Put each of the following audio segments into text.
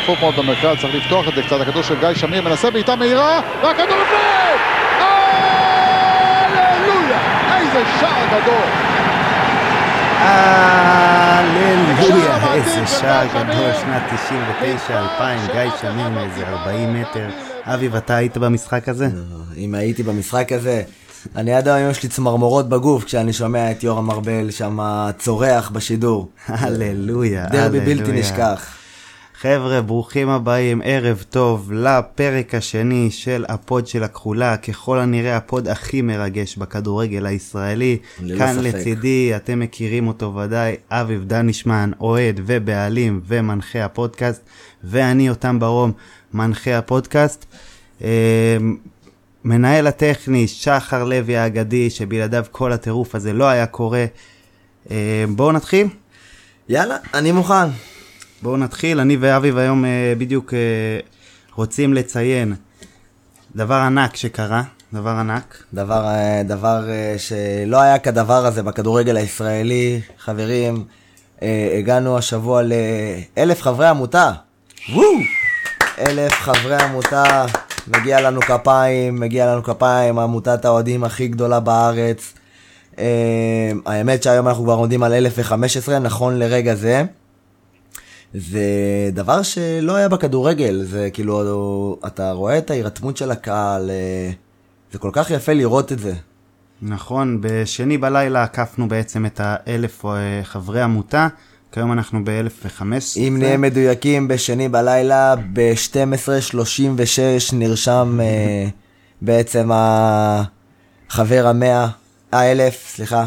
צפוף מאוד במרכז, צריך לפתוח את זה קצת, הכדור של גיא שמיר מנסה בעיטה מהירה, והכדור בפנים! הללויה! איזה שער גדול! הללויה, איזה שער גדול, שנת 99-2000, גיא שמיר מאיזה 40 מטר. אביב, אתה היית במשחק הזה? אם הייתי במשחק הזה, אני עד היום יש לי צמרמורות בגוף כשאני שומע את יורם ארבל שם צורח בשידור. הללויה, דרבי בלתי נשכח. חבר'ה, ברוכים הבאים, ערב טוב לפרק השני של ה pod של הכחולה, ככל הנראה ה pod הכי מרגש בכדורגל הישראלי. כאן ספק. לצידי, אתם מכירים אותו ודאי, אביב דנישמן, אוהד ובעלים ומנחה הפודקאסט, ואני יותם ברום, מנחה הפודקאסט. אה, מנהל הטכני, שחר לוי האגדי, שבלעדיו כל הטירוף הזה לא היה קורה. אה, בואו נתחיל. יאללה, אני מוכן. בואו נתחיל, אני ואביב היום אה, בדיוק אה, רוצים לציין דבר ענק שקרה, דבר ענק. דבר, אה, דבר שלא היה כדבר הזה בכדורגל הישראלי. חברים, הגענו השבוע לאלף חברי עמותה. וואו! אלף חברי עמותה, מגיע לנו כפיים, מגיע לנו כפיים, עמותת האוהדים הכי גדולה בארץ. האמת שהיום אנחנו כבר עומדים על 1015, נכון לרגע זה. זה דבר שלא היה בכדורגל, זה כאילו, אתה רואה את ההירתמות של הקהל, אה, זה כל כך יפה לראות את זה. נכון, בשני בלילה עקפנו בעצם את האלף אה, חברי עמותה, כיום אנחנו ב-1015. אם נהיה מדויקים, בשני בלילה, ב-12.36 נרשם אה, בעצם החבר המאה, האלף, סליחה.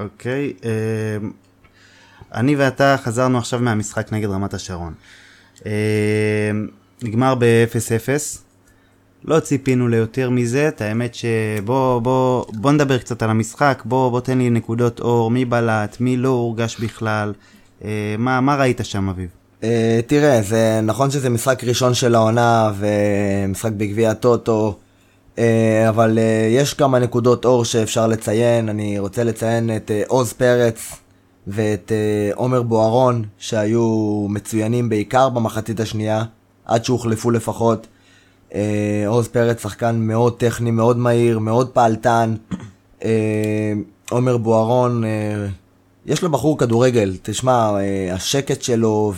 אוקיי, אני ואתה חזרנו עכשיו מהמשחק נגד רמת השרון. אה, נגמר ב-0-0. לא ציפינו ליותר מזה, את האמת שבוא בוא, בוא נדבר קצת על המשחק, בוא, בוא תן לי נקודות אור, מי בלט, מי לא הורגש בכלל, אה, מה, מה ראית שם אביב? אה, תראה, זה נכון שזה משחק ראשון של העונה ומשחק בגביע הטוטו, אה, אבל אה, יש כמה נקודות אור שאפשר לציין. אני רוצה לציין את אה, עוז פרץ ואת אה, עומר בוארון, שהיו מצוינים בעיקר במחצית השנייה, עד שהוחלפו לפחות. אה, עוז פרץ שחקן מאוד טכני, מאוד מהיר, מאוד פעלתן. אה, עומר בוארון, יש לו בחור כדורגל, תשמע, השקט שלו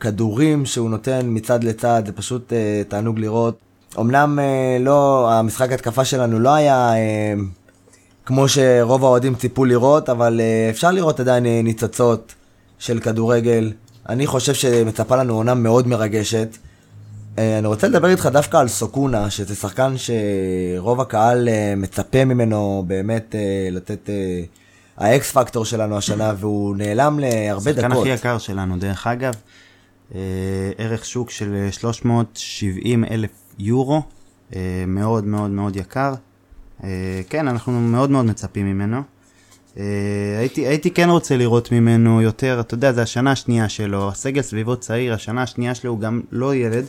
והכדורים שהוא נותן מצד לצד, זה פשוט תענוג לראות. אמנם לא, המשחק התקפה שלנו לא היה כמו שרוב האוהדים ציפו לראות, אבל אה, אפשר לראות עדיין אה, ניצוצות של כדורגל. אני חושב שמצפה לנו עונה מאוד מרגשת. אה, אני רוצה לדבר איתך דווקא על סוקונה, שזה שחקן שרוב הקהל מצפה ממנו באמת לתת האקס פקטור שלנו השנה, והוא נעלם להרבה השחקן דקות. הכי יקר שלנו, דרך אגב, ערך שוק של אה, 370 אלף יורו, מאוד מאוד מאוד יקר. אה, כן, אנחנו מאוד מאוד מצפים ממנו. אה, הייתי, הייתי כן רוצה לראות ממנו יותר, אתה יודע, זה השנה השנייה שלו, הסגל סביבו צעיר, השנה השנייה שלו הוא גם לא ילד.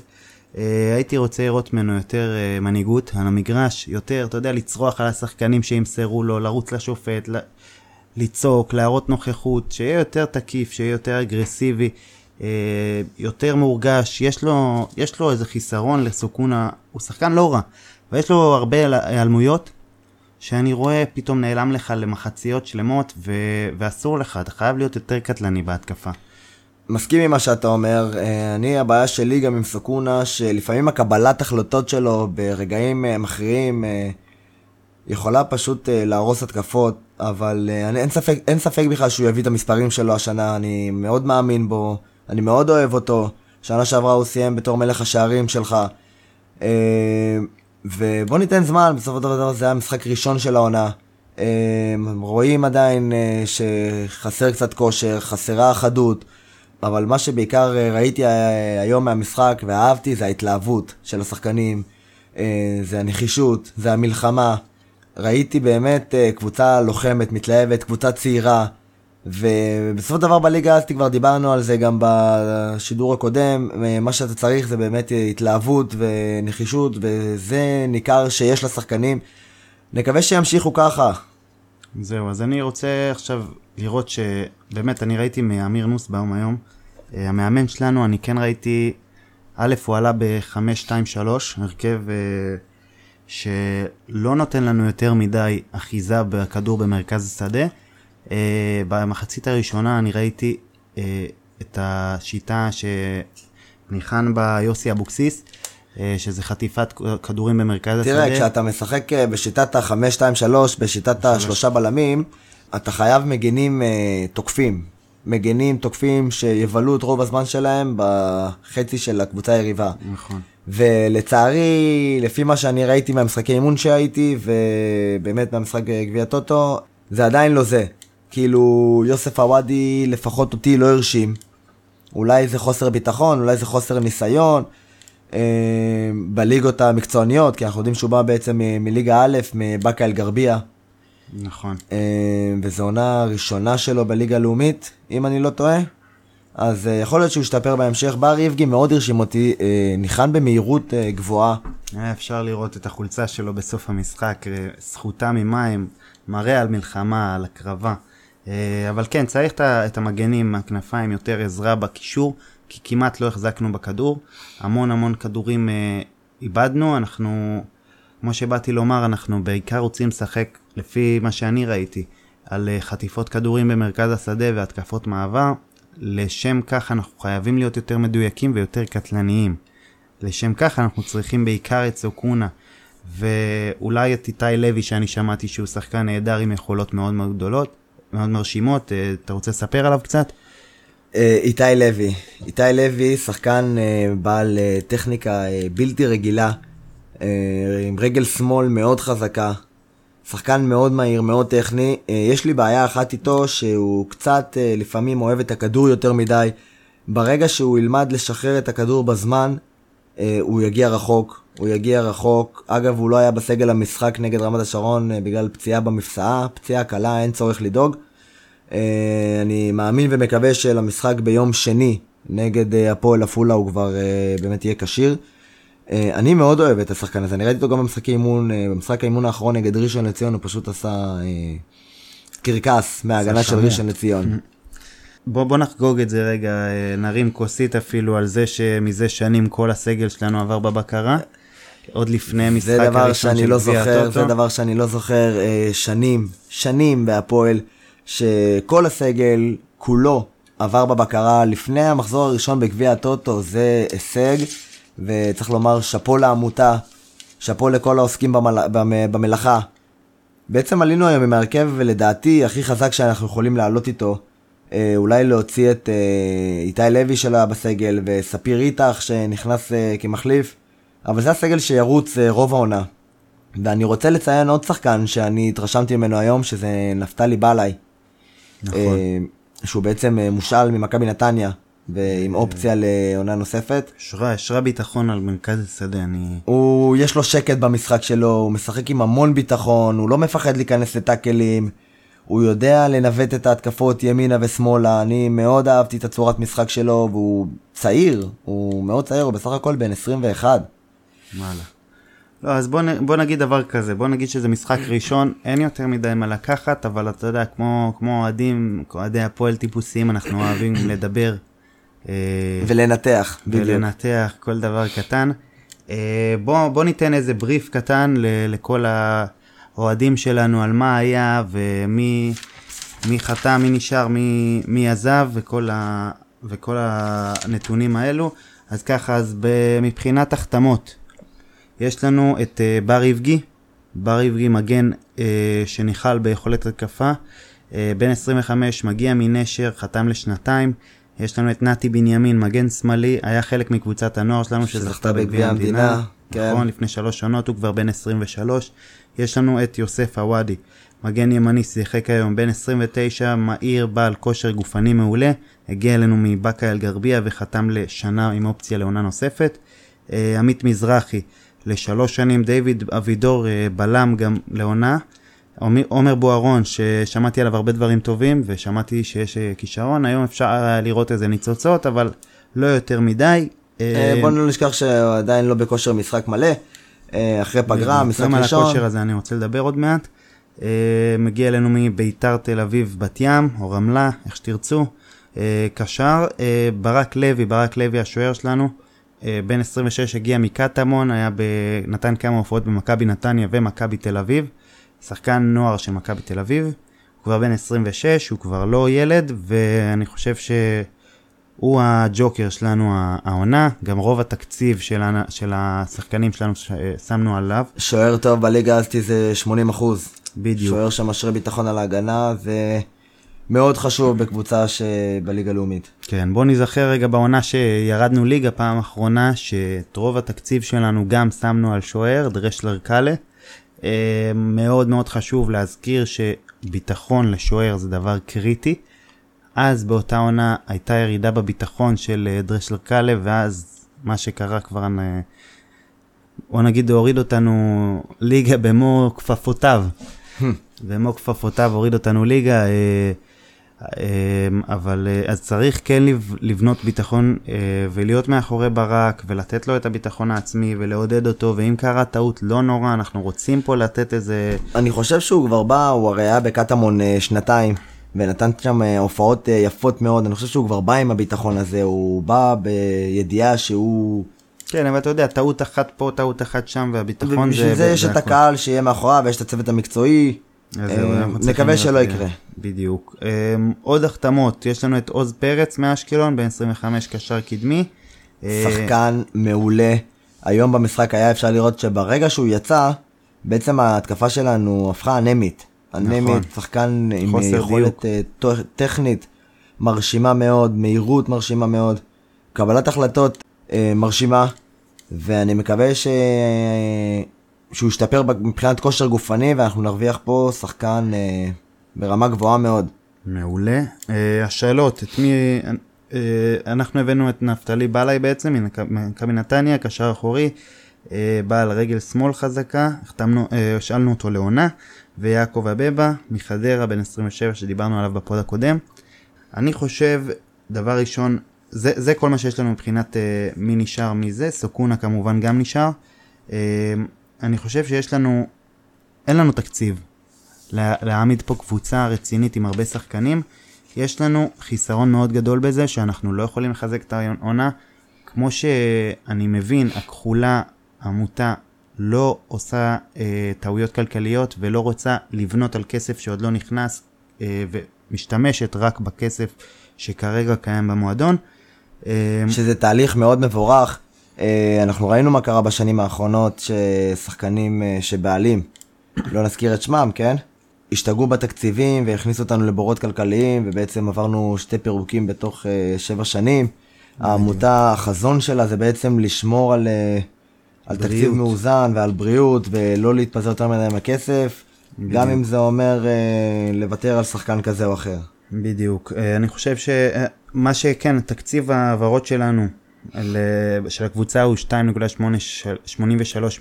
אה, הייתי רוצה לראות ממנו יותר אה, מנהיגות על המגרש, יותר, אתה יודע, לצרוח על השחקנים שימסרו לו, לרוץ לשופט, ל- לצעוק, להראות נוכחות, שיהיה יותר תקיף, שיהיה יותר אגרסיבי, אה, יותר מורגש, יש לו, יש לו איזה חיסרון לסוכונה, הוא שחקן לא רע, ויש לו הרבה היעלמויות, שאני רואה פתאום נעלם לך למחציות שלמות, ו... ואסור לך, אתה חייב להיות יותר קטלני בהתקפה. מסכים עם מה שאתה אומר. אה, אני, הבעיה שלי גם עם סוקונה, שלפעמים הקבלת החלטות שלו ברגעים אה, מכריעים אה, יכולה פשוט להרוס התקפות, אבל אני, אין, ספק, אין ספק בכלל שהוא יביא את המספרים שלו השנה, אני מאוד מאמין בו, אני מאוד אוהב אותו. שנה שעברה הוא סיים בתור מלך השערים שלך. ובוא ניתן זמן, בסופו של דבר זה היה משחק ראשון של העונה. אה, רואים עדיין אה, שחסר קצת כושר, חסרה אחדות. אבל מה שבעיקר אה, ראיתי אה, היום מהמשחק ואהבתי זה ההתלהבות של השחקנים, זה הנחישות, זה המלחמה. ראיתי באמת קבוצה לוחמת, מתלהבת, קבוצה צעירה, ובסופו של דבר בליגה אז כבר דיברנו על זה גם בשידור הקודם, מה שאתה צריך זה באמת התלהבות ונחישות, וזה ניכר שיש לשחקנים. נקווה שימשיכו ככה. זהו, אז אני רוצה עכשיו לראות שבאמת, אני ראיתי מאמיר נוסבאום היום, אה, המאמן שלנו, אני כן ראיתי, א', הוא עלה ב-5-2-3, הרכב אה, שלא נותן לנו יותר מדי אחיזה בכדור במרכז השדה. אה, במחצית הראשונה אני ראיתי אה, את השיטה שניחן בה יוסי אבוקסיס, אה, שזה חטיפת כדורים במרכז השדה. תראה, כשאתה משחק בשיטת ה-5-2-3, בשיטת השלושה בלמים, אתה חייב מגנים אה, תוקפים. מגנים תוקפים שיבלו את רוב הזמן שלהם בחצי של הקבוצה היריבה. נכון. ולצערי, לפי מה שאני ראיתי מהמשחקי אימון שהייתי, ובאמת מהמשחק גביע טוטו, זה עדיין לא זה. כאילו, יוסף עוואדי לפחות אותי לא הרשים. אולי זה חוסר ביטחון, אולי זה חוסר ניסיון. אה, בליגות המקצועניות, כי אנחנו יודעים שהוא בא בעצם מ- מליגה א', מבאקה אל גרבייה, נכון. אה, וזו עונה ראשונה שלו בליגה הלאומית, אם אני לא טועה. אז אה, יכול להיות שהוא ישתפר בהמשך. בר איבגי מאוד הרשים אותי, אה, ניחן במהירות אה, גבוהה. היה אפשר לראות את החולצה שלו בסוף המשחק, אה, זכותה ממים, מראה על מלחמה, על הקרבה. אה, אבל כן, צריך את המגנים מהכנפיים, יותר עזרה בקישור, כי כמעט לא החזקנו בכדור. המון המון כדורים אה, איבדנו, אנחנו, כמו שבאתי לומר, אנחנו בעיקר רוצים לשחק, לפי מה שאני ראיתי, על אה, חטיפות כדורים במרכז השדה והתקפות מעבר. לשם כך אנחנו חייבים להיות יותר מדויקים ויותר קטלניים. לשם כך אנחנו צריכים בעיקר את סוקונה, ואולי את איתי לוי שאני שמעתי שהוא שחקן נהדר עם יכולות מאוד מאוד גדולות, מאוד מרשימות, אה, אתה רוצה לספר עליו קצת? אה, איתי לוי. איתי לוי, שחקן אה, בעל טכניקה בלתי רגילה, עם רגל שמאל מאוד חזקה, שחקן מאוד מהיר, מאוד טכני. יש לי בעיה אחת איתו, שהוא קצת לפעמים אוהב את הכדור יותר מדי. ברגע שהוא ילמד לשחרר את הכדור בזמן, הוא יגיע רחוק. הוא יגיע רחוק. אגב, הוא לא היה בסגל המשחק נגד רמת השרון אה, בגלל פציעה במפסעה, פציעה קלה, אין צורך לדאוג. אה, אני מאמין ומקווה שלמשחק ביום שני נגד אה, הפועל עפולה הוא כבר באמת יהיה כשיר. אני מאוד אוהב את השחקן הזה, אני ראיתי אותו גם במשחקי אימון, אה, במשחק האימון האחרון נגד ראשון לציון הוא פשוט עשה קרקס מההגנה של. ראשון לציון. בוא, בוא נחגוג את זה רגע, נרים כוסית אפילו על זה שמזה שנים כל הסגל שלנו עבר בבקרה. עוד לפני משחק זה דבר הראשון שאני לא זוכר. זה דבר שאני לא זוכר אה, שנים, שנים בהפועל, שכל הסגל כולו עבר בבקרה לפני המחזור הראשון בגביע הטוטו, זה הישג, וצריך לומר שאפו לעמותה, שאפו לכל העוסקים במל... במ- במלאכה. בעצם עלינו היום עם ההרכב, ולדעתי הכי חזק שאנחנו יכולים לעלות איתו, אה, אולי להוציא את אה, איתי לוי שלה בסגל, וספיר איתך שנכנס כמחליף, אבל זה הסגל שירוץ אה, רוב העונה. ואני רוצה לציין עוד שחקן שאני התרשמתי ממנו היום, שזה נפתלי בלעי. נכון. אה, שהוא בעצם אה, מושאל ממכבי נתניה, ועם אופציה לעונה נוספת. ישרה, ישרה ביטחון על מרכז השדה, אני... הוא, יש לו שקט במשחק שלו, הוא משחק עם המון ביטחון, הוא לא מפחד להיכנס לטאקלים, הוא יודע לנווט את ההתקפות ימינה ושמאלה, אני מאוד אהבתי את הצורת משחק שלו, והוא צעיר, הוא מאוד צעיר, הוא בסך הכל בן 21. וואלה. לא, אז בוא, נ- בוא נגיד דבר כזה, בוא נגיד שזה משחק ראשון, אין יותר מדי מה לקחת, אבל אתה יודע, כמו כמו אוהדים, אוהדי הפועל טיפוסיים, אנחנו אוהבים לדבר. אה, ולנתח, בדיוק. ולנתח כל דבר קטן. אה, בוא, בוא ניתן איזה בריף קטן ל- לכל האוהדים שלנו על מה היה ומי מי חתם, מי נשאר, מי, מי עזב וכל, ה, וכל הנתונים האלו. אז ככה, אז ב- מבחינת החתמות, יש לנו את אה, בר איבגי, בר איבגי מגן אה, שניחל ביכולת התקפה, אה, בן 25, מגיע מנשר, חתם לשנתיים. יש לנו את נתי בנימין, מגן שמאלי, היה חלק מקבוצת הנוער שלנו שזכתה בגביע המדינה. כן. נכון, לפני שלוש עונות, הוא כבר בן 23. יש לנו את יוסף עוואדי, מגן ימני, שיחק היום, בן 29, מהיר, בעל כושר גופני מעולה, הגיע אלינו מבאקה אל גרבייה וחתם לשנה עם אופציה לעונה נוספת. עמית מזרחי, לשלוש שנים, דיוויד אבידור, אה, בלם גם לעונה. עומר בוארון, ששמעתי עליו הרבה דברים טובים, ושמעתי שיש אה, כישרון, היום אפשר היה לראות איזה ניצוצות, אבל לא יותר מדי. אה, בוא לא נשכח שהוא עדיין לא בכושר משחק מלא. אה, אחרי פגרה, משחק גם על ראשון. הכושר הזה אני רוצה לדבר עוד מעט. אה, מגיע אלינו מביתר תל אביב בת ים, או רמלה, איך שתרצו. אה, קשר, אה, ברק לוי, ברק לוי השוער שלנו, אה, בן 26 הגיע מקטמון, היה ב... נתן כמה הופעות במכבי נתניה ומכבי תל אביב, שחקן נוער של מכבי תל אביב, הוא כבר בן 26, הוא כבר לא ילד, ואני חושב שהוא הג'וקר שלנו העונה, גם רוב התקציב של, ה... של השחקנים שלנו ש... שמנו עליו. שוער טוב בליגה הזאתי זה 80 אחוז. בדיוק. שוער שמשרה ביטחון על ההגנה, זה מאוד חשוב בקבוצה שבליגה לאומית. כן, בוא נזכר רגע בעונה שירדנו ליגה פעם אחרונה, שאת רוב התקציב שלנו גם שמנו על שוער, דרשלר קאלה. אה, מאוד מאוד חשוב להזכיר שביטחון לשוער זה דבר קריטי. אז באותה עונה הייתה ירידה בביטחון של אה, דרשלר קאלה, ואז מה שקרה כבר, אה, בוא נגיד, הוריד אותנו ליגה במו כפפותיו. במו כפפותיו הוריד אותנו ליגה. אמ, אבל אה, אז צריך כן לבנות ביטחון אה, ולהיות מאחורי ברק ולתת לו את הביטחון העצמי ולעודד אותו ואם קרה טעות לא נורא אנחנו רוצים פה לתת איזה אני חושב שהוא כבר בא הוא הרי היה בקטמון אה, שנתיים ונתן שם הופעות יפות מאוד אני חושב שהוא כבר בא עם הביטחון הזה הוא בא בידיעה שהוא. כן אבל אתה יודע טעות אחת פה טעות אחת שם והביטחון זה. בשביל זה יש את הקהל שיהיה מאחוריו ויש את הצוות המקצועי. נקווה שלא יקרה. בדיוק. Um, עוד החתמות, יש לנו את עוז פרץ מאשקלון, בן 25 קשר קדמי. אה, שחקן מעולה. היום במשחק היה אפשר לראות שברגע שהוא יצא, בעצם ההתקפה שלנו הפכה אנמית. אנמית, נכון. שחקן עם יכולת טכנית מרשימה מאוד, מהירות מרשימה מאוד, קבלת החלטות מרשימה, ואני מקווה ש... שהוא ישתפר מבחינת כושר גופני ואנחנו נרוויח פה שחקן אה, ברמה גבוהה מאוד. מעולה. אה, השאלות, את מי... אה, אנחנו הבאנו את נפתלי בלעי בעצם, ממכבי נתניה, קשר אחורי, אה, בעל רגל שמאל חזקה, החתמנו, אה, שאלנו אותו לעונה, ויעקב אבבה מחדרה, בן 27 שדיברנו עליו בפוד הקודם. אני חושב, דבר ראשון, זה, זה כל מה שיש לנו מבחינת אה, מי נשאר מזה, סוקונה כמובן גם נשאר. אה, אני חושב שיש לנו, אין לנו תקציב להעמיד פה קבוצה רצינית עם הרבה שחקנים. יש לנו חיסרון מאוד גדול בזה שאנחנו לא יכולים לחזק את העונה. כמו שאני מבין, הכחולה, עמותה, לא עושה אה, טעויות כלכליות ולא רוצה לבנות על כסף שעוד לא נכנס אה, ומשתמשת רק בכסף שכרגע קיים במועדון. אה, שזה תהליך מאוד מבורך. אה, אנחנו ראינו מה קרה בשנים האחרונות ששחקנים אה, שבעלים, לא נזכיר את שמם, כן? השתגעו בתקציבים והכניסו אותנו לבורות כלכליים ובעצם עברנו שתי פירוקים בתוך uh, שבע שנים. העמותה, החזון שלה זה בעצם לשמור על, על תקציב מאוזן ועל בריאות ולא להתפזר יותר מדי עם הכסף, בדיוק. גם אם זה אומר לוותר על שחקן כזה או אחר. בדיוק. אני חושב שמה שכן, תקציב ההעברות שלנו של הקבוצה הוא 2.83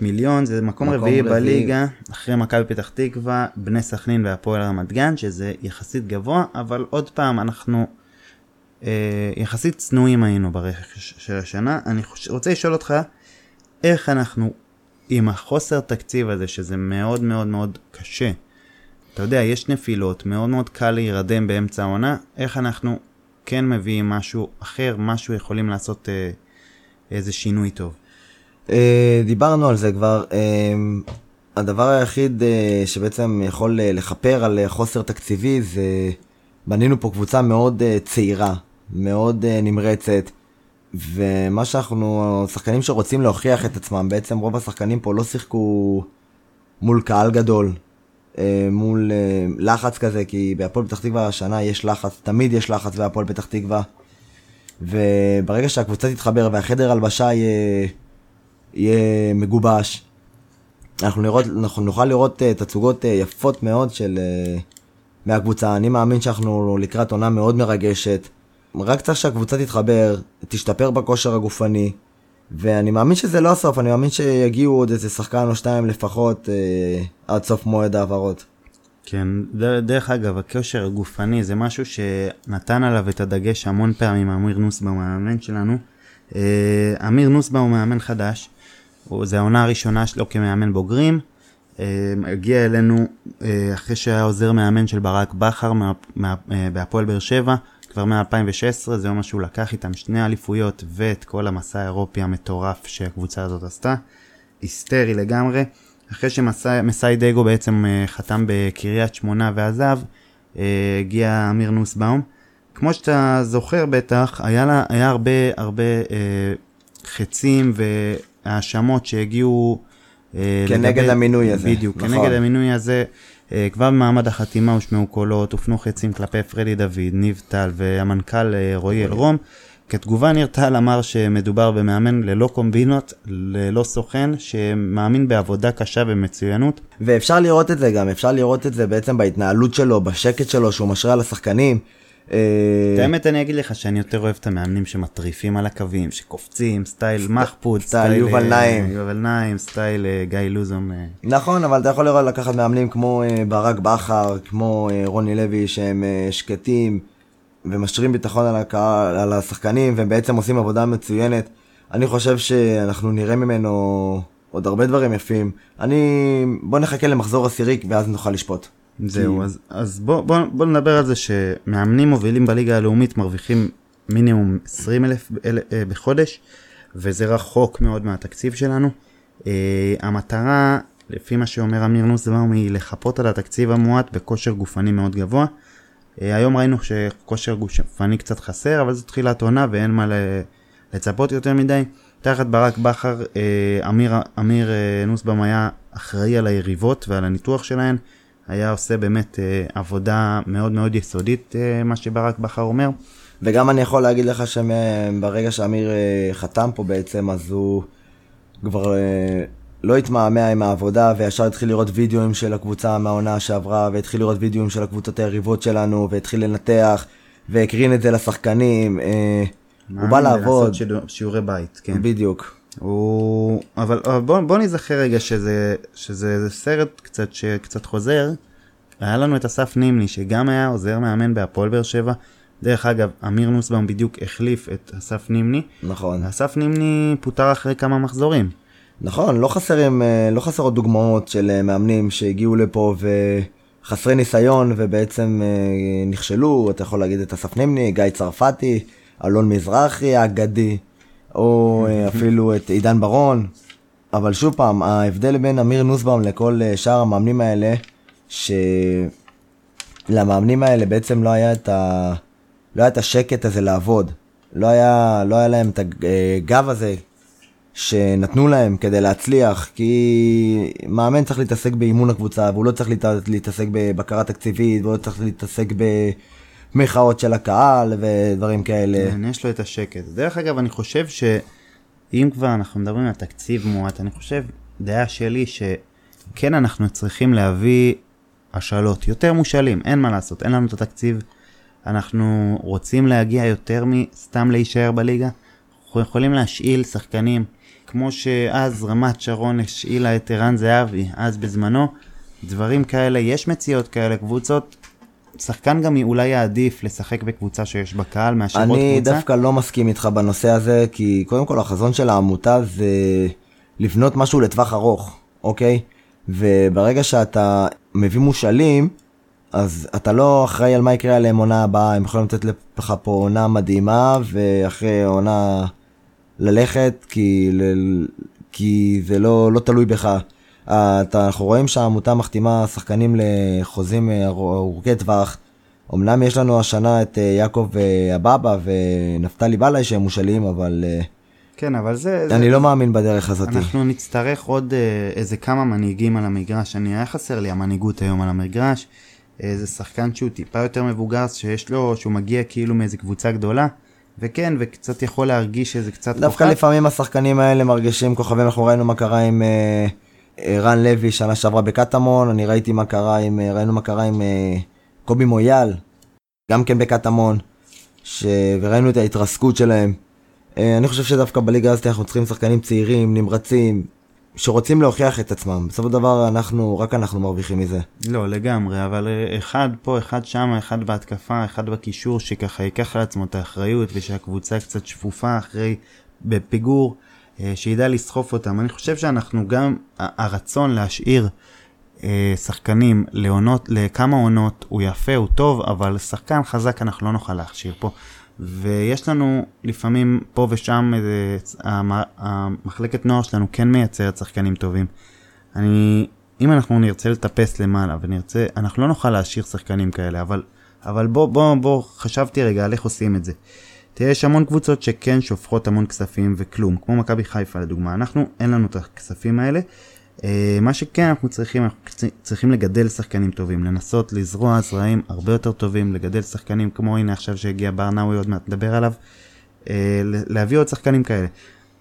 מיליון, זה מקום, מקום רביעי בליגה, אחרי מכבי פתח תקווה, בני סכנין והפועל רמת גן, שזה יחסית גבוה, אבל עוד פעם, אנחנו אה, יחסית צנועים היינו ברכש של השנה. אני חוש... רוצה לשאול אותך, איך אנחנו, עם החוסר תקציב הזה, שזה מאוד מאוד מאוד קשה, אתה יודע, יש נפילות, מאוד מאוד קל להירדם באמצע העונה, איך אנחנו כן מביאים משהו אחר, משהו יכולים לעשות אה, איזה שינוי טוב. אה, דיברנו על זה כבר. אה, הדבר היחיד אה, שבעצם יכול אה, לכפר על אה, חוסר תקציבי זה בנינו פה קבוצה מאוד אה, צעירה, מאוד אה, נמרצת. ומה שאנחנו, שחקנים שרוצים להוכיח את עצמם, בעצם רוב השחקנים פה לא שיחקו מול קהל גדול, מול אה, לחץ כזה, כי בהפועל פתח תקווה השנה יש לחץ, תמיד יש לחץ בהפועל פתח תקווה. וברגע שהקבוצה תתחבר והחדר הלבשה יהיה, יהיה מגובש, אנחנו, לראות, אנחנו נוכל לראות uh, תצוגות יפות מאוד של, מהקבוצה. אני מאמין שאנחנו לקראת עונה מאוד מרגשת. רק צריך שהקבוצה תתחבר, תשתפר בכושר הגופני, ואני מאמין שזה לא הסוף, אני מאמין שיגיעו עוד איזה שחקן או שתיים לפחות אה, עד סוף מועד ההעברות. כן, דרך אגב, הכושר הגופני זה משהו שנתן עליו את הדגש המון פעמים אמיר נוסבאום, המאמן שלנו. אה, אמיר נוסבאום הוא מאמן חדש, זו העונה הראשונה שלו כמאמן בוגרים. אה, הגיע אלינו אה, אחרי שהיה עוזר מאמן של ברק בכר בהפועל באר שבע, כבר מ-2016, זה אומר שהוא לקח איתם שני אליפויות ואת כל המסע האירופי המטורף שהקבוצה הזאת עשתה. היסטרי לגמרי. אחרי שמסאי דגו בעצם אה, חתם בקריית שמונה ועזב, אה, הגיע אמיר נוסבאום. כמו שאתה זוכר בטח, היה, לה, היה הרבה הרבה אה, חצים והאשמות שהגיעו... אה, כנגד לגבי, המינוי הזה. בדיוק, נכון. כנגד המינוי הזה. אה, כבר במעמד החתימה הושמעו קולות, הופנו חצים כלפי פרדי דוד, ניב טל והמנכ"ל אה, רועי אלרום. כתגובה ניר טל אמר שמדובר במאמן ללא קומבינות, ללא סוכן, שמאמין בעבודה קשה ומצוינות. ואפשר לראות את זה גם, אפשר לראות את זה בעצם בהתנהלות שלו, בשקט שלו, שהוא משרה על השחקנים. אה, את האמת אני אגיד לך שאני יותר אוהב את המאמנים שמטריפים על הקווים, שקופצים, סטייל מחפוד, סטייל יובל אה, נעים, יובל נעים, סטייל אה, גיא לוזון. נכון, אבל אתה יכול לראות לקחת מאמנים כמו ברק בכר, כמו רוני לוי, שהם שקטים ומשרים ביטחון על, הקהל, על השחקנים, והם בעצם עושים עבודה מצוינת. אני חושב שאנחנו נראה ממנו עוד הרבה דברים יפים. אני... בוא נחכה למחזור עשירי ואז נוכל לשפוט. זהו, כי... אז, אז בוא, בוא, בוא נדבר על זה שמאמנים מובילים בליגה הלאומית מרוויחים מינימום 20 אלף אה, בחודש, וזה רחוק מאוד מהתקציב שלנו. Uh, המטרה, לפי מה שאומר אמיר נוסבאום, היא לחפות על התקציב המועט בכושר גופני מאוד גבוה. Uh, היום ראינו שכושר גופני קצת חסר, אבל זו תחילת עונה ואין מה לצפות יותר מדי. תחת ברק בכר, אמיר, אמיר נוסבאום היה אחראי על היריבות ועל הניתוח שלהן. היה עושה באמת אה, עבודה מאוד מאוד יסודית, אה, מה שברק בכר אומר. וגם אני יכול להגיד לך שברגע שאמיר אה, חתם פה בעצם, אז הוא כבר אה, לא התמהמה עם העבודה, וישר התחיל לראות וידאוים של הקבוצה מהעונה שעברה, והתחיל לראות וידאוים של הקבוצות היריבות שלנו, והתחיל לנתח, והקרין את זה לשחקנים. אה, הוא בא לעבוד. לעשות שיעורי בית, כן. בדיוק. הוא... אבל, אבל בוא, בוא נזכר רגע שזה, שזה סרט קצת שקצת חוזר. היה לנו את אסף נימני שגם היה עוזר מאמן בהפועל באר שבע. דרך אגב, אמיר נוסבאום בדיוק החליף את אסף נימני. נכון. אסף נימני פוטר אחרי כמה מחזורים. נכון, לא, חסרים, אה, לא חסרות דוגמאות של אה, מאמנים שהגיעו לפה וחסרי ניסיון ובעצם אה, נכשלו. אתה יכול להגיד את אסף נימני, גיא צרפתי, אלון מזרחי האגדי. או אה, אפילו את עידן ברון. אבל שוב פעם, ההבדל בין אמיר נוסבאום לכל אה, שאר המאמנים האלה, שלמאמנים האלה בעצם לא היה את, ה... לא היה את השקט הזה לעבוד. לא היה, לא היה להם את הגב אה, הזה שנתנו להם כדי להצליח, כי מאמן צריך להתעסק באימון הקבוצה, והוא לא צריך להתעסק בבקרה תקציבית, והוא לא צריך להתעסק ב... מחאות של הקהל ודברים כאלה. כן, יש לו את השקט. דרך אגב, אני חושב שאם כבר אנחנו מדברים על תקציב מועט, אני חושב, דעה שלי, שכן אנחנו צריכים להביא השאלות, יותר מושאלים, אין מה לעשות, אין לנו את התקציב. אנחנו רוצים להגיע יותר מסתם להישאר בליגה. אנחנו יכולים להשאיל שחקנים, כמו שאז רמת שרון השאילה את ערן זהבי, אז בזמנו. דברים כאלה, יש מציאות כאלה, קבוצות שחקן גם אולי יעדיף לשחק בקבוצה שיש בה קהל מאשר עוד קבוצה? אני דווקא לא מסכים איתך בנושא הזה, כי קודם כל החזון של העמותה זה לבנות משהו לטווח ארוך, אוקיי? וברגע שאתה מביא מושאלים, אז אתה לא אחראי על מה יקרה עליהם עונה הבאה, הם יכולים לתת לך פה עונה מדהימה, ואחרי עונה ללכת, כי, כי זה לא, לא תלוי בך. אנחנו רואים שהעמותה מחתימה שחקנים לחוזים אה, ארוכי טווח. אמנם יש לנו השנה את אה, יעקב אבבה אה, ונפתלי בלעי שהם מושאלים, אבל... כן, אבל זה... אני זה... לא מאמין בדרך הזאת. אנחנו נצטרך עוד איזה כמה מנהיגים על המגרש. אני, היה חסר לי המנהיגות היום על המגרש. איזה שחקן שהוא טיפה יותר מבוגר, שיש לו, שהוא מגיע כאילו מאיזה קבוצה גדולה. וכן, וקצת יכול להרגיש איזה קצת כוכב. דווקא לפעמים השחקנים האלה מרגישים כוכבים, אנחנו ראינו מה קרה עם... Uh... רן לוי שנה שעברה בקטמון, אני ראיתי מה קרה עם, ראינו מה קרה עם אה, קובי מויאל, גם כן בקטמון, ש... וראינו את ההתרסקות שלהם. אה, אני חושב שדווקא בליגה הזאת אנחנו צריכים שחקנים צעירים, נמרצים, שרוצים להוכיח את עצמם. בסופו של דבר אנחנו, רק אנחנו מרוויחים מזה. לא, לגמרי, אבל אה, אחד פה, אחד שם, אחד בהתקפה, אחד בקישור, שככה ייקח על עצמו את האחריות, ושהקבוצה קצת שפופה אחרי, בפיגור. אה, שידע לסחוף אותם. אני חושב שאנחנו גם, הרצון להשאיר אה, שחקנים לעונות, לכמה עונות, הוא יפה, הוא טוב, אבל שחקן חזק אנחנו לא נוכל להכשיר פה. ויש לנו לפעמים פה ושם, איזה, המחלקת נוער שלנו כן מייצרת שחקנים טובים. אני, אם אנחנו נרצה לטפס למעלה ונרצה, אנחנו לא נוכל להשאיר שחקנים כאלה, אבל, אבל בוא, בוא, בוא, חשבתי רגע על איך עושים את זה. תראה, יש המון קבוצות שכן שופכות המון כספים וכלום, כמו מכבי חיפה לדוגמה, אנחנו, אין לנו את הכספים האלה. אה, מה שכן אנחנו צריכים, אנחנו צריכים לגדל שחקנים טובים, לנסות לזרוע זרעים הרבה יותר טובים, לגדל שחקנים כמו הנה עכשיו שהגיע ברנאווי עוד מעט נדבר עליו, אה, להביא עוד שחקנים כאלה.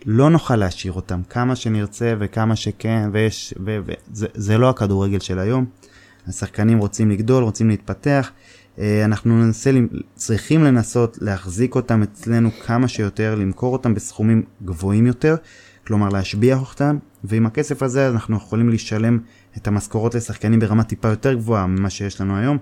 לא נוכל להשאיר אותם כמה שנרצה וכמה שכן, ויש, וזה זה לא הכדורגל של היום. השחקנים רוצים לגדול, רוצים להתפתח. אה, אנחנו ננסה, צריכים לנסות להחזיק אותם אצלנו כמה שיותר, למכור אותם בסכומים גבוהים יותר, כלומר להשביח אותם, ועם הכסף הזה אנחנו יכולים לשלם את המשכורות לשחקנים ברמה טיפה יותר גבוהה ממה שיש לנו היום.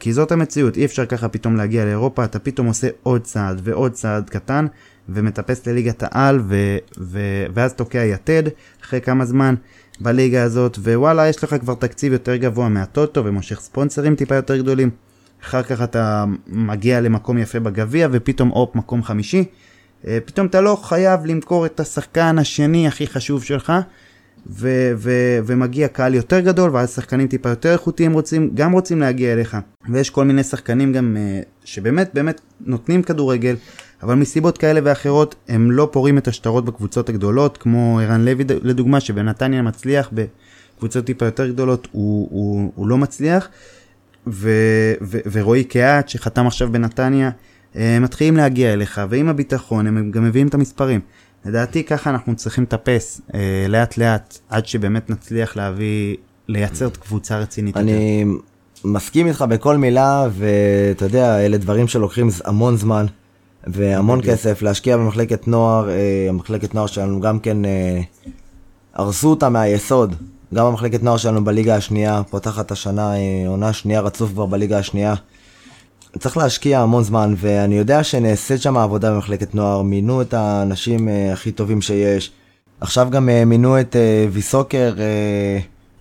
כי זאת המציאות, אי אפשר ככה פתאום להגיע לאירופה, אתה פתאום עושה עוד צעד ועוד צעד קטן, ומטפס לליגת העל, ו- ו- ואז תוקע יתד אחרי כמה זמן בליגה הזאת, ווואלה, יש לך כבר תקציב יותר גבוה מהטוטו ומושך ספונסרים טיפה יותר גדולים. אחר כך אתה מגיע למקום יפה בגביע, ופתאום הופ, מקום חמישי. אה, פתאום אתה לא חייב למכור את השחקן השני הכי חשוב שלך, ו- ו- ומגיע קהל יותר גדול, ואז שחקנים טיפה יותר איכותיים רוצים, גם רוצים להגיע אליך. ויש כל מיני שחקנים גם uh, שבאמת באמת נותנים כדורגל, אבל מסיבות כאלה ואחרות הם לא פורעים את השטרות בקבוצות הגדולות, כמו ערן לוי לדוגמה, שבנתניה מצליח, בקבוצות טיפה יותר גדולות הוא, הוא, הוא לא מצליח, ו- ו- ורועי קהת שחתם עכשיו בנתניה, אה, מתחילים להגיע אליך, ועם הביטחון הם גם מביאים את המספרים. לדעתי ככה אנחנו צריכים לטפס אה, לאט לאט, עד שבאמת נצליח להביא, לייצר קבוצה רצינית. אני יותר. מסכים איתך בכל מילה, ואתה יודע, אלה דברים שלוקחים המון זמן, והמון כסף, להשקיע במחלקת נוער, אה, המחלקת נוער שלנו גם כן, אה, הרסו אותה מהיסוד. גם המחלקת נוער שלנו בליגה השנייה, פותחת השנה אה, עונה שנייה רצוף כבר בליגה השנייה. צריך להשקיע המון זמן, ואני יודע שנעשית שם עבודה במחלקת נוער, מינו את האנשים uh, הכי טובים שיש. עכשיו גם uh, מינו את ויסוקר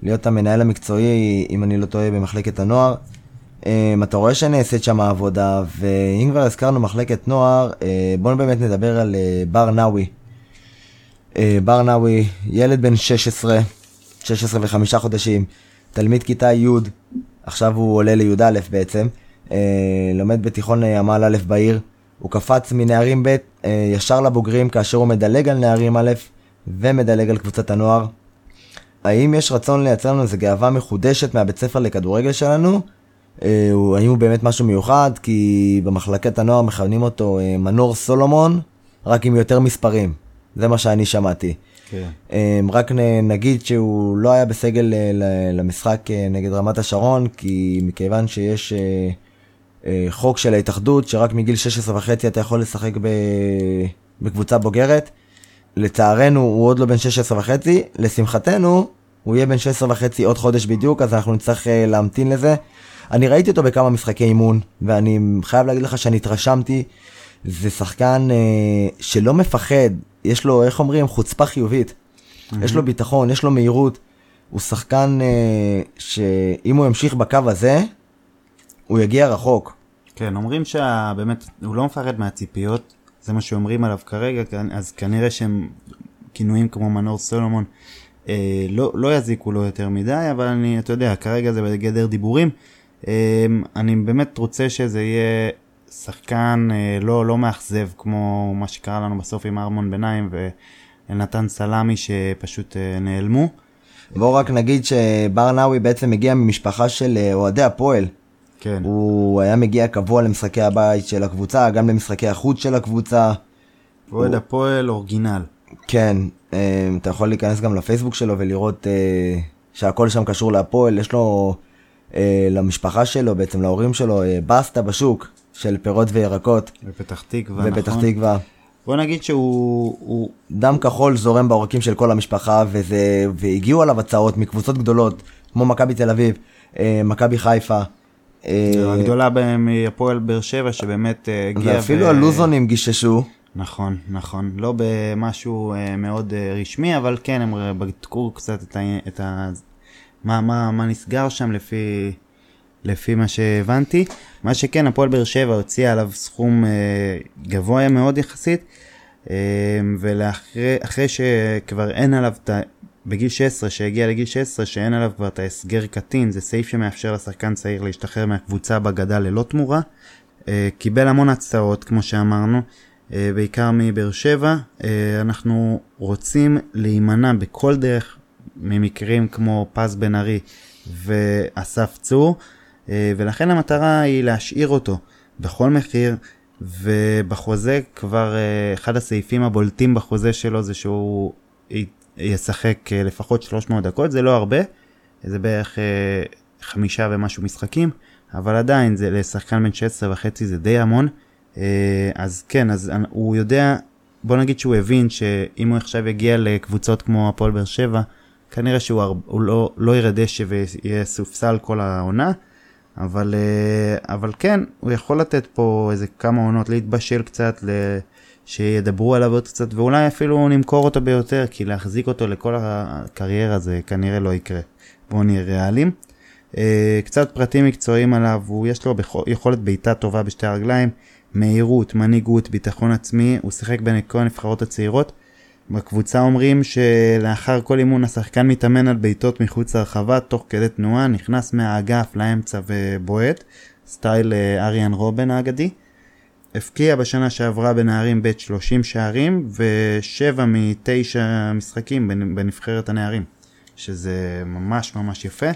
להיות המנהל המקצועי, אם אני לא טועה, במחלקת הנוער. אתה רואה שנעשית שם עבודה, ואם כבר הזכרנו מחלקת נוער, בואו באמת נדבר על בר נאווי. בר נאווי, ילד בן 16, 16 וחמישה חודשים, תלמיד כיתה י', עכשיו הוא עולה לי"א בעצם. אה, לומד בתיכון אה, עמל א' בעיר. הוא קפץ מנערים ב' אה, ישר לבוגרים כאשר הוא מדלג על נערים א' ומדלג על קבוצת הנוער. האם יש רצון לייצר לנו איזה גאווה מחודשת מהבית ספר לכדורגל שלנו? אה, האם הוא באמת משהו מיוחד? כי במחלקת הנוער מכוונים אותו אה, מנור סולומון, רק עם יותר מספרים. זה מה שאני שמעתי. כן. אה, רק נגיד שהוא לא היה בסגל אה, למשחק אה, נגד רמת השרון, כי מכיוון שיש אה, חוק של ההתאחדות, שרק מגיל 16 וחצי אתה יכול לשחק. בקבוצה בוגרת. לצערנו הוא עוד לא בן 16 וחצי, לשמחתנו הוא יהיה בן 16 וחצי עוד חודש בדיוק, אז אנחנו נצטרך להמתין לזה. אני ראיתי אותו בכמה משחקי אימון, ואני חייב להגיד לך שאני התרשמתי. זה שחקן אה, שלא מפחד, יש לו, איך אומרים, חוצפה חיובית. Mm-hmm. יש לו ביטחון, יש לו מהירות. הוא שחקן אה, שאם הוא ימשיך בקו הזה, הוא יגיע רחוק. כן, אומרים שבאמת, הוא לא מפחד מהציפיות, זה מה שאומרים עליו כרגע, אז כנראה שהם כינויים כמו מנור סולומון אה, לא, לא יזיקו לו יותר מדי, אבל אני, אתה יודע, כרגע זה בגדר דיבורים. אה, אני באמת רוצה שזה יהיה שחקן אה, לא, לא מאכזב כמו מה שקרה לנו בסוף עם ארמון ביניים ונתן סלמי שפשוט אה, נעלמו. בואו רק נגיד שבר נאווי בעצם מגיע ממשפחה של אה, אוהדי הפועל. כן. הוא היה מגיע קבוע למשחקי הבית של הקבוצה, גם למשחקי החוץ של הקבוצה. אוהד הוא... הפועל אורגינל. כן, אתה יכול להיכנס גם לפייסבוק שלו ולראות שהכל שם קשור להפועל, יש לו, למשפחה שלו, בעצם להורים שלו, בסטה בשוק של פירות וירקות. בפתח תקווה, נכון. בפתח תקווה. בוא נגיד שהוא... הוא... דם כחול זורם בעורקים של כל המשפחה, וזה, והגיעו עליו הצעות מקבוצות גדולות, כמו מכבי תל אביב, מכבי חיפה. אה, הגדולה בהם היא הפועל באר שבע שבאמת אה, הגיעה. ואפילו הלוזונים גיששו. נכון, נכון. לא במשהו אה, מאוד רשמי, אבל כן, הם בדקו קצת את, ה... את מה, מה, מה נסגר שם לפי, לפי מה שהבנתי. מה שכן, הפועל באר שבע הוציאה עליו סכום אה, גבוה מאוד יחסית, אה, ולאחרי שכבר אין עליו את ה... בגיל 16, שהגיע לגיל 16, שאין עליו כבר את ההסגר קטין, זה סעיף שמאפשר לשחקן צעיר להשתחרר מהקבוצה בגדה ללא תמורה. אה, קיבל המון הצעות, כמו שאמרנו, אה, בעיקר מבאר שבע. אה, אנחנו רוצים להימנע בכל דרך ממקרים כמו פז בן ארי ואסף צור, ולכן המטרה היא להשאיר אותו בכל מחיר, ובחוזה כבר אחד הסעיפים הבולטים בחוזה שלו זה שהוא ישחק לפחות 300 דקות, זה לא הרבה, זה בערך חמישה ומשהו משחקים, אבל עדיין זה לשחקן בן 16 וחצי זה די המון. אה, אז כן, אז הוא יודע, בוא נגיד שהוא הבין שאם הוא עכשיו יגיע לקבוצות כמו הפועל באר שבע, כנראה שהוא הר... לא, לא ירד דשא ויהיה סופסל כל העונה, אבל, אה, אבל כן, הוא יכול לתת פה איזה כמה עונות, להתבשל קצת, שידברו עליו עוד קצת, ואולי אפילו נמכור אותו ביותר, כי להחזיק אותו לכל הקריירה זה כנראה לא יקרה. בואו נהיה ריאליים. אה, קצת פרטים מקצועיים עליו, הוא יש לו יכולת בעיטה טובה בשתי הרגליים, מהירות, מנהיגות, ביטחון עצמי, הוא שיחק בין כל הנבחרות הצעירות. בקבוצה אומרים שלאחר כל אימון השחקן מתאמן על בעיטות מחוץ לרחבה תוך כדי תנועה, נכנס מהאגף לאמצע ובועט, סטייל אה, אריאן רובן האגדי. הפקיע בשנה שעברה בנערים ב' 30 שערים ושבע מתשע משחקים בנבחרת הנערים, שזה ממש ממש יפה.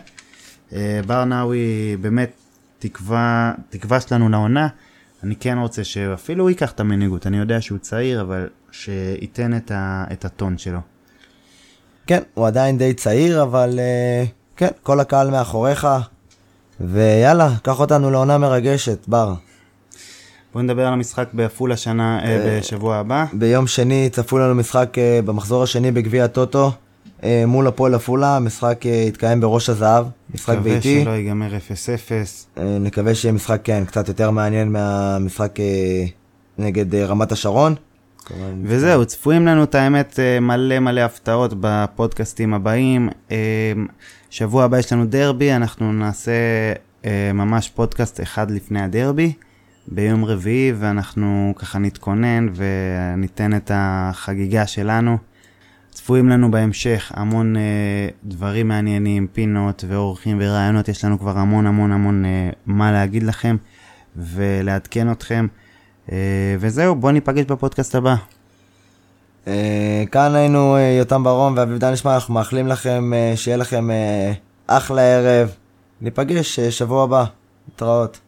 אה, בר נאווי באמת תקווה, תקווה שלנו לעונה. אני כן רוצה שאפילו הוא ייקח את המנהיגות, אני יודע שהוא צעיר, אבל שייתן את, ה, את הטון שלו. כן, הוא עדיין די צעיר, אבל uh, כן, כל הקהל מאחוריך, ויאללה, קח אותנו לעונה מרגשת, בר. בוא נדבר על המשחק בעפולה שנה, uh, בשבוע הבא. ביום שני צפו לנו משחק uh, במחזור השני בגביע הטוטו. אה, מול הפועל עפולה, המשחק אה, יתקיים בראש הזהב, משחק ביתי. נקווה שלא ייגמר 0-0. אה, נקווה שיהיה משחק, כן, קצת יותר מעניין מהמשחק נגד רמת השרון. וזהו, צפויים לנו את האמת מלא מלא הפתעות בפודקאסטים הבאים. שבוע הבא יש לנו דרבי, אנחנו נעשה ממש פודקאסט אחד לפני הדרבי. ביום רביעי ואנחנו ככה נתכונן וניתן את החגיגה שלנו. צפויים לנו בהמשך המון uh, דברים מעניינים, פינות ואורחים ורעיונות, יש לנו כבר המון המון המון uh, מה להגיד לכם ולעדכן אתכם. Uh, וזהו, בואו ניפגש בפודקאסט הבא. Uh, כאן היינו uh, יותם ברום ואביב דן נשמע, אנחנו מאחלים לכם uh, שיהיה לכם uh, אחלה ערב. ניפגש uh, שבוע הבא, להתראות.